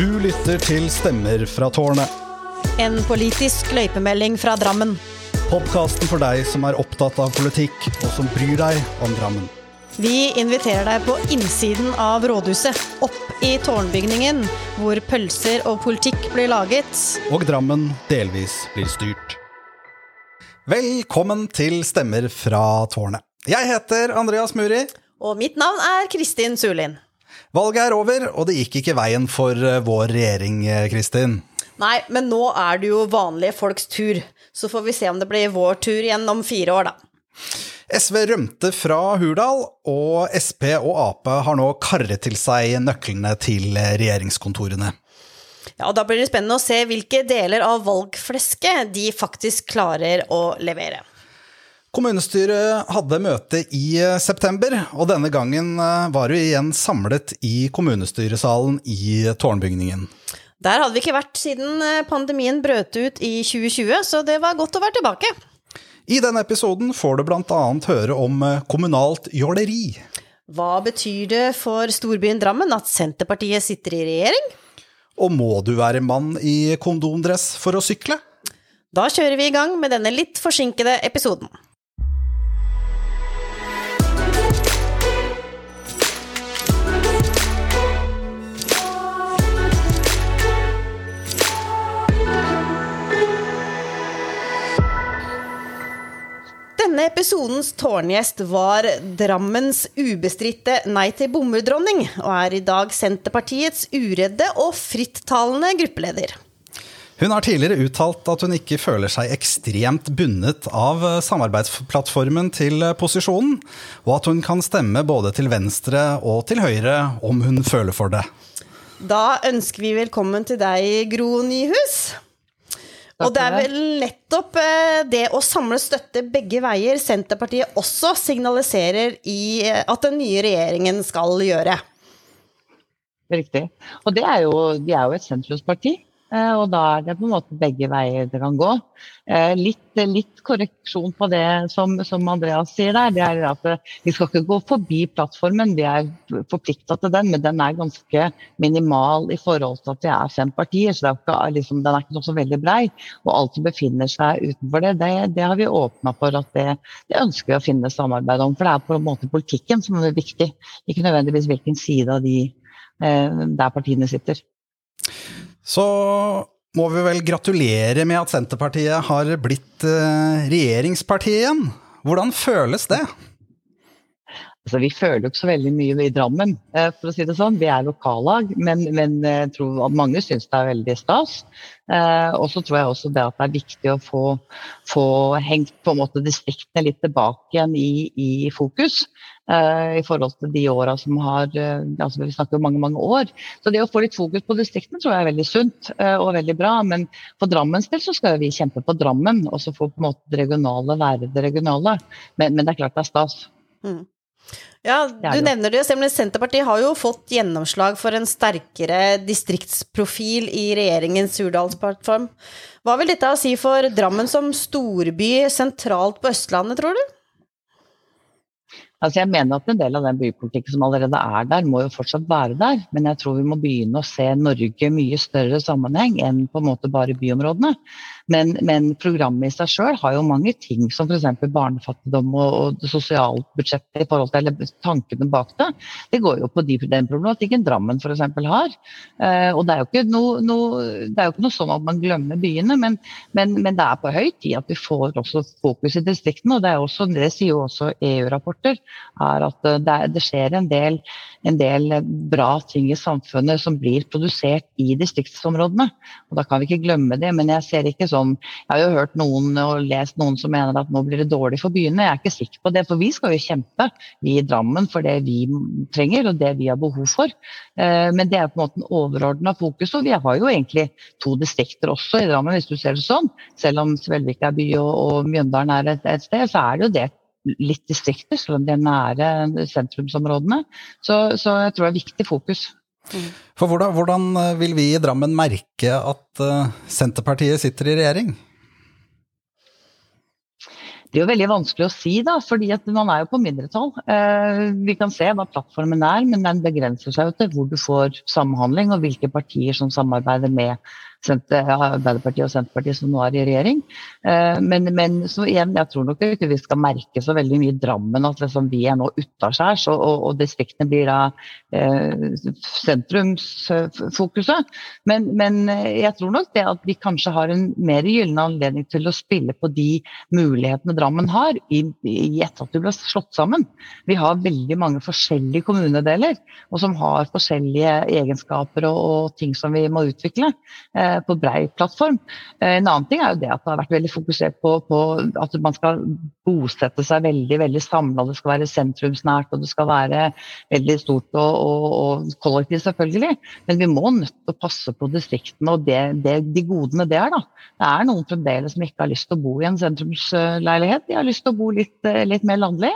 Du lytter til Stemmer fra tårnet. En politisk løypemelding fra Drammen. Podkasten for deg som er opptatt av politikk, og som bryr deg om Drammen. Vi inviterer deg på innsiden av rådhuset, opp i tårnbygningen, hvor pølser og politikk blir laget. Og Drammen delvis blir styrt. Velkommen til Stemmer fra tårnet. Jeg heter Andreas Muri. Og mitt navn er Kristin Sulin. Valget er over, og det gikk ikke veien for eh, vår regjering, eh, Kristin. Nei, men nå er det jo vanlige folks tur. Så får vi se om det blir vår tur igjen om fire år, da. SV rømte fra Hurdal, og Sp og Ap har nå karret til seg nøklene til regjeringskontorene. Ja, Da blir det spennende å se hvilke deler av valgflesket de faktisk klarer å levere. Kommunestyret hadde møte i september, og denne gangen var vi igjen samlet i kommunestyresalen i tårnbygningen. Der hadde vi ikke vært siden pandemien brøt ut i 2020, så det var godt å være tilbake. I denne episoden får du bl.a. høre om kommunalt jåleri. Hva betyr det for storbyen Drammen at Senterpartiet sitter i regjering? Og må du være mann i kondomdress for å sykle? Da kjører vi i gang med denne litt forsinkede episoden. Denne episodens tårngjest var Drammens ubestridte Nei til bomull-dronning, og er i dag Senterpartiets uredde og frittalende gruppeleder. Hun har tidligere uttalt at hun ikke føler seg ekstremt bundet av samarbeidsplattformen til posisjonen, og at hun kan stemme både til venstre og til høyre om hun føler for det. Da ønsker vi velkommen til deg, Gro Nyhus. Og det er vel nettopp det å samle støtte begge veier Senterpartiet også signaliserer i at den nye regjeringen skal gjøre. Riktig. Og det er jo, de er jo et sentrumsparti. Og da er det på en måte begge veier det kan gå. Litt, litt korreksjon på det som, som, Andreas sier der. det er at Vi skal ikke gå forbi plattformen, vi er forplikta til den. Men den er ganske minimal i forhold til at det er fem partier. så er ikke, liksom, Den er ikke så veldig brei. Og alt som befinner seg utenfor det, det, det har vi åpna for at det, det, ønsker vi å finne samarbeid om. For det er på en måte politikken som er viktig, ikke nødvendigvis hvilken side av de der partiene sitter. Så må vi vel gratulere med at Senterpartiet har blitt regjeringspartiet igjen. Hvordan føles det? Altså, vi føler jo ikke så veldig mye i Drammen, for å si det sånn. Vi er lokallag, men, men jeg tror at mange syns det er veldig stas. Og så tror jeg også det at det er viktig å få, få hengt på en måte distriktene litt tilbake igjen i, i fokus. I forhold til de åra som har altså Vi snakker jo mange mange år. Så det å få litt fokus på distriktene tror jeg er veldig sunt og veldig bra. Men for Drammens del så skal vi kjempe på Drammen, og så få på en måte det regionale være det regionale. Men, men det er klart det er stas. Mm. Ja, du nevner det. Senterpartiet har jo fått gjennomslag for en sterkere distriktsprofil i regjeringens Hurdalsplattform. Hva vil dette ha å si for Drammen som storby sentralt på Østlandet, tror du? Altså jeg mener at En del av den bypolitikken som allerede er der, må jo fortsatt være der. Men jeg tror vi må begynne å se Norge mye større sammenheng enn på en måte bare byområdene. Men, men programmet i seg sjøl har jo mange ting, som f.eks. barnefattigdom og, og sosialbudsjettet i forhold til eller tankene bak det. Det går jo på de, den problematikken Drammen f.eks. har. Eh, og det er, jo ikke noe, no, det er jo ikke noe sånn at man glemmer byene, men, men, men det er på høy tid at vi får også fokus i distriktene. og Det, også, det sier jo også EU-rapporter er at det, det skjer en del, en del, bra ting i samfunnet som blir produsert i distriktsområdene. Og Da kan vi ikke glemme det. Men jeg ser ikke sånn Jeg har jo hørt noen og lest noen som mener at nå blir det dårlig for byene. Jeg er ikke sikker på det, for vi skal jo kjempe, vi i Drammen, for det vi trenger og det vi har behov for. Men det er på en måte en overordna fokus. Og vi har jo egentlig to distrikter også i Drammen, hvis du ser det sånn. Selv om Svelvik er by og, og Mjøndalen er et, et sted, så er det jo det litt distrikter, selv om de er nære sentrumsområdene. Så, så jeg tror det er viktig fokus. For hvordan, hvordan, vil vi i Drammen merke at Senterpartiet sitter i regjering? Det er jo veldig vanskelig å si, da, fordi man er jo på mindretall. Eh, vi kan se hva plattformen er, men den begrenser seg jo til hvor du får samhandling og hvilke partier som samarbeider med Arbeiderpartiet og Senterpartiet som nå er i regjering. Men, men, så igjen, jeg tror nok ikke vi skal merke så veldig mye Drammen at liksom vi er nå utaskjærs, og, og, og, distriktene blir da eh, sentrumsfokuset. Men, men, jeg tror nok det at vi kanskje har en mer gyllen anledning til å spille på de mulighetene Drammen har, i, i etter at vi ble slått sammen. Vi har veldig mange forskjellige kommunedeler, og som har forskjellige egenskaper og, og ting som vi må utvikle. Eh, Eh, på brei plattform. Eh, en annen ting er jo det at det har vært veldig fokusert på, på at man skal bosette seg veldig veldig samla. Det skal være sentrumsnært og det skal være veldig stort og, og, og kollektivt, selvfølgelig. Men vi må nødt til å passe på distriktene og det, det, de godene det er. da. Det er noen fremdeles som ikke har lyst til å bo i en sentrumsleilighet. De har lyst til å bo litt, eh, litt mer landlig.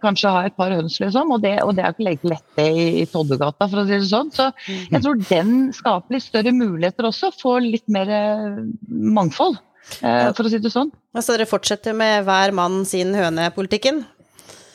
kanskje ha et par høns, liksom. Og det, og det er ikke lett det i, i Toddegata, for å si det sånn. Så jeg tror den skaper litt større muligheter også få litt mer eh, mangfold, eh, for å si det sånn. Så dere fortsetter med hver mann sin høne-politikken?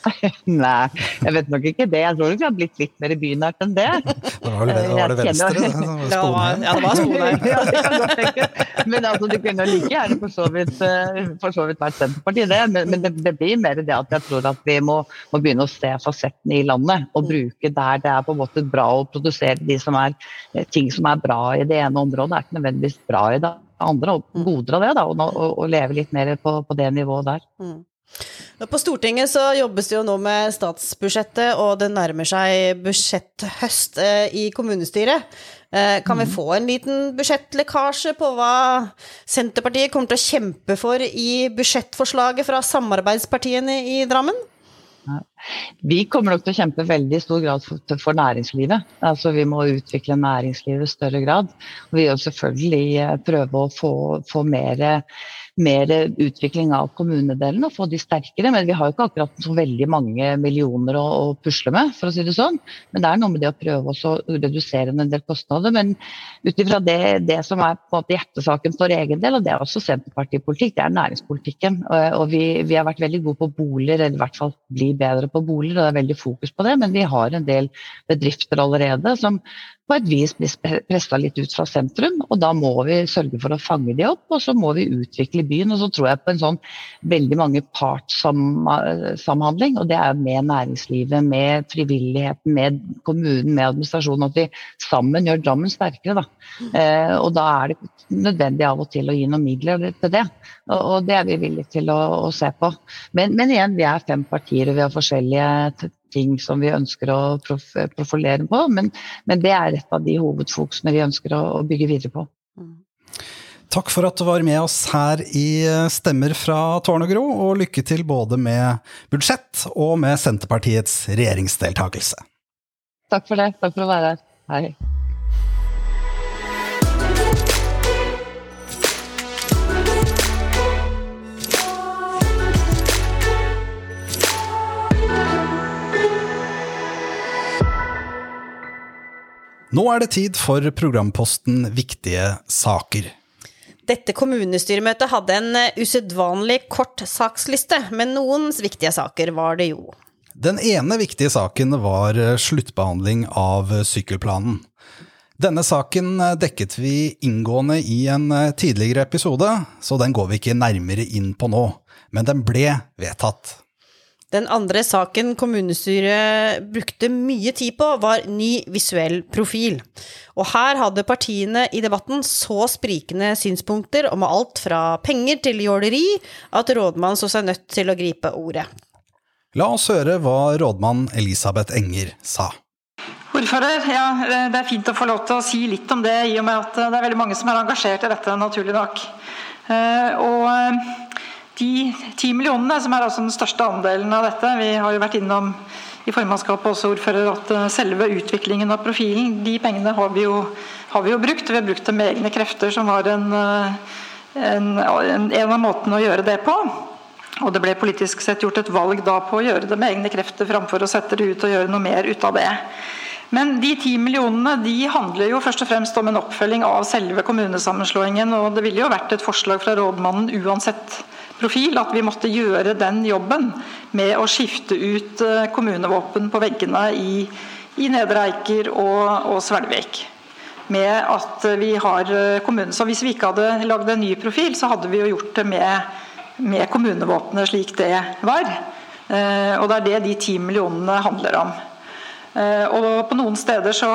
Nei, jeg vet nok ikke det. Jeg tror det vi har blitt litt mer bynært enn det. Det var, det, var det venstre? Det var, ja, det var Sponheim. ja, men altså, det kunne like gjerne for så vidt, eh, for så vidt vært Senterpartiet, det. Men, men det, det, blir mer det at jeg tror at vi må, må begynne å se fasettene i landet. Og bruke der det er på en måte bra å produsere de som er, eh, ting som er bra i det ene området, er ikke nødvendigvis bra i det andre. Og goder av det, da, og, og, og leve litt mer på, på det nivået der. Mm. På Stortinget så jobbes det jo nå med statsbudsjettet, og det nærmer seg budsjetthøst eh, i kommunestyret. Eh, kan vi mm. få en liten budsjettlekkasje på hva Senterpartiet kommer til å kjempe for i budsjettforslaget fra samarbeidspartiene i Drammen? Vi kommer nok til å kjempe veldig i stor grad for, for næringslivet. Altså, vi må utvikle næringslivet i større grad. Vi vil selvfølgelig eh, prøve å få, få mer mer utvikling av kommunedelen og få de sterkere. Men vi har jo ikke akkurat så veldig mange millioner å, å pusle med, for å si det sånn. Men det er noe med det å prøve å redusere en del kostnader. Men ut ifra det, det, som er på en måte hjertesaken for egen del, og det er også Senterpartipolitikk, det er næringspolitikken. Og, vi, vi, har vært veldig gode på boliger, eller i hvert fall bli bedre på boliger, og det er veldig fokus på det. Men vi har en del bedrifter allerede som på et vis blir pressa litt ut fra sentrum. Og da må vi sørge for å fange de opp, og så må vi utvikle byen. Og så tror jeg på en sånn veldig mange partssamhandling, og det er med næringslivet, med frivilligheten, med kommunen, med administrasjonen. At vi sammen gjør Drammen sterkere. Da. Eh, og da er det nødvendig av og til å gi noen midler til det. Og, det er vi villige til å, å se på. Men, men, igjen, vi er fem partier, og vi har forskjellige ting som vi ønsker å prof profilere på. Men, men, det er et av de hovedfokusene vi ønsker å, å bygge videre på. Mm. Takk for at du var med oss her i Stemmer fra tårn og gro, og lykke til både med budsjett og med Senterpartiets regjeringsdeltakelse. Takk for det. Takk for å være her. Hei. Nå er det tid for programposten Viktige saker. Dette kommunestyremøtet hadde en eh, usedvanlig kort saksliste, men noen viktige saker var det jo. Den ene viktige saken var eh, sluttbehandling av sykkelplanen. Denne saken eh, dekket vi inngående i en tidligere episode, så den går vi ikke nærmere inn på nå, men den ble vedtatt. Den andre saken kommunestyret brukte mye tid på, var ny visuell profil. Og her hadde partiene i debatten så sprikende synspunkter om alt fra penger til jåleri at rådmannen så seg nødt til å gripe ordet. La oss høre hva rådmann Elisabeth Enger sa. Ordfører, ja, Det er fint å få lov til å si litt om det, i og med at det er veldig mange som er engasjert i dette, naturlig nok. Eh, og de ti millionene, som er altså den største andelen av dette Vi har jo vært innom i formannskapet også ordfører at eh, selve utviklingen av profilen, de pengene har vi jo, har vi jo brukt. Vi har brukt dem med egne krefter, som var en, eh, en, en, en av måtene å gjøre det på. Og det ble politisk sett gjort et valg da på å gjøre det med egne krefter framfor å sette det ut og gjøre noe mer ut av det. Men de ti millionene de handler jo først og fremst om en oppfølging av selve kommunesammenslåingen. og Det ville jo vært et forslag fra rådmannen uansett profil at vi måtte gjøre den jobben med å skifte ut eh, kommunevåpen på veggene i, i Nedre Eiker og, og Svelvik. Med at vi har eh, kommunen. Så hvis vi ikke hadde lagd en ny profil, så hadde vi jo gjort det med, med kommunevåpenet slik det var. Eh, og det er det de ti millionene handler om. Eh, og på noen steder så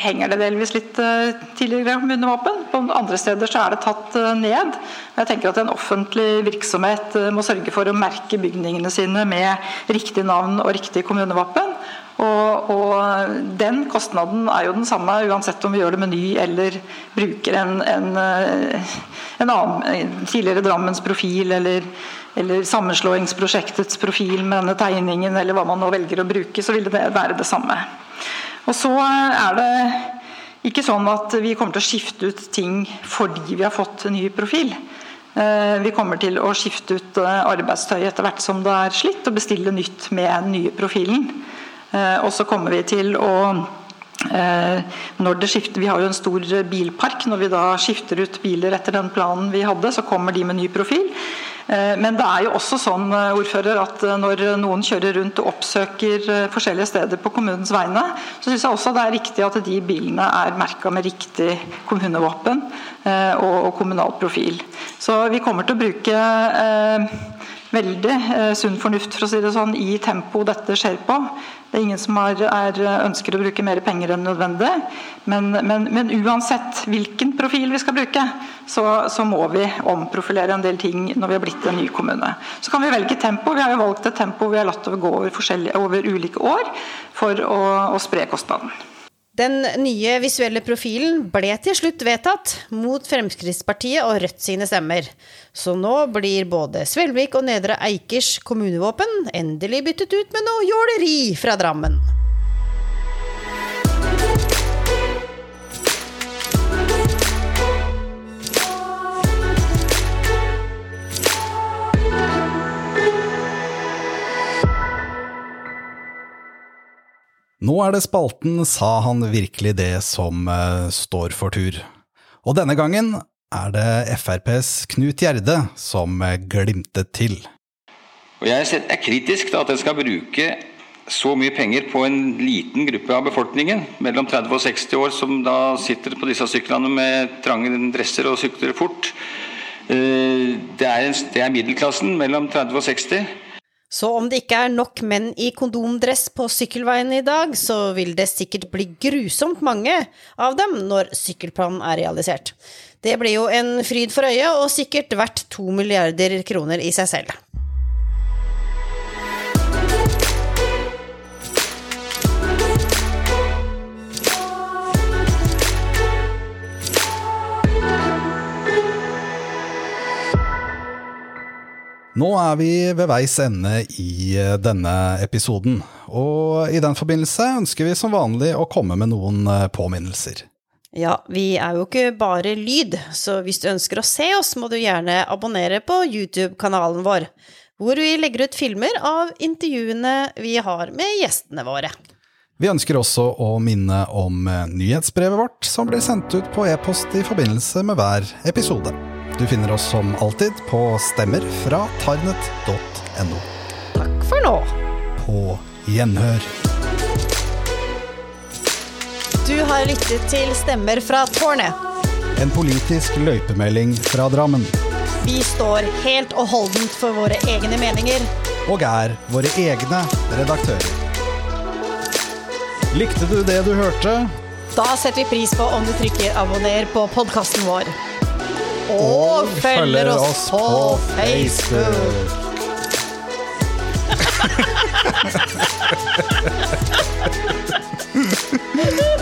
henger det delvis litt eh, tidligere kommunevåpen. På andre steder så er det tatt eh, ned. Jeg tenker at En offentlig virksomhet må sørge for å merke bygningene sine med riktig navn og riktig kommunevåpen. Og, og, Den kostnaden er jo den samme uansett om vi gjør det med ny eller bruker en, en, en annen tidligere Drammens profil eller eller sammenslåingsprosjektets profil med denne tegningen, eller hva man nå velger å bruke, så vil det være det samme. Og så er det ikke sånn at vi kommer til å skifte ut ting fordi vi har fått ny profil. Eh, vi kommer til å skifte ut arbeidstøyet arbeidstøy etter hvert som det er slitt, og bestille nytt med den nye profilen. Eh, og så kommer vi til å når det skifter, Vi har jo en stor bilpark. Når vi da skifter ut biler etter den planen vi hadde, så kommer de med ny profil. Eh, men det er jo også sånn eh, ordfører, at eh, når noen kjører rundt og oppsøker forskjellige steder på kommunens vegne, så syns jeg også det er riktig at de bilene er merka med riktig kommunevåpen og kommunal profil. Så vi kommer til å bruke veldig sunn fornuft for å si det sånn, i tempoet dette skjer på. Det er ingen som er, er, ønsker å bruke mer penger enn nødvendig. Men, men, men uansett hvilken profil vi skal bruke, så, så, må vi omprofilere en del ting når vi har blitt en ny kommune. Så kan vi velge tempo. Vi har jo valgt et tempo vi har latt det gå over, over ulike år for å, å spre kostnaden. Den nye visuelle profilen ble til slutt vedtatt, mot Fremskrittspartiet og Rødt sine stemmer. Så nå blir både Svelvik og Nedre Eikers kommunevåpen endelig byttet ut med noe jåleri fra Drammen. Nå er det spalten Sa han virkelig det som uh, står for tur. Og denne gangen er det FrPs Knut Gjerde som uh, glimtet til. Jeg er kritisk til at en skal bruke så mye penger på en liten gruppe av befolkningen, mellom 30 og 60 år, som da sitter på disse syklene med trange dresser og sykler fort. Uh, det er, det er middelklassen mellom 30 og 60. Så om det ikke er nok menn i kondomdress på sykkelveiene i dag, så vil det sikkert bli grusomt mange av dem når sykkelplanen er realisert. Det blir jo en fryd for øyet, og sikkert verdt to milliarder kroner i seg selv. Nå er vi ved veis ende i eh, denne episoden, og i den forbindelse ønsker vi som vanlig å komme med noen eh, påminnelser. Ja, vi er jo ikke bare lyd, så hvis du ønsker å se oss, må du gjerne abonnere på YouTube-kanalen vår, hvor vi legger ut filmer av intervjuene vi har med gjestene våre. Vi ønsker også å minne om eh, nyhetsbrevet vårt, som blir sendt ut på e-post i forbindelse med hver episode. Du finner oss som alltid på stemmer fra tarnet.no. Takk for nå. På gjenhør. Du har lyttet til Stemmer fra tårnet. En politisk løypemelding fra Drammen. Vi står helt og holdent for våre egne meninger. Og er våre egne redaktører. Likte du det du hørte? Da setter vi pris på om du trykker abonner på podkasten vår Og følger oss på Facebook. Facebook.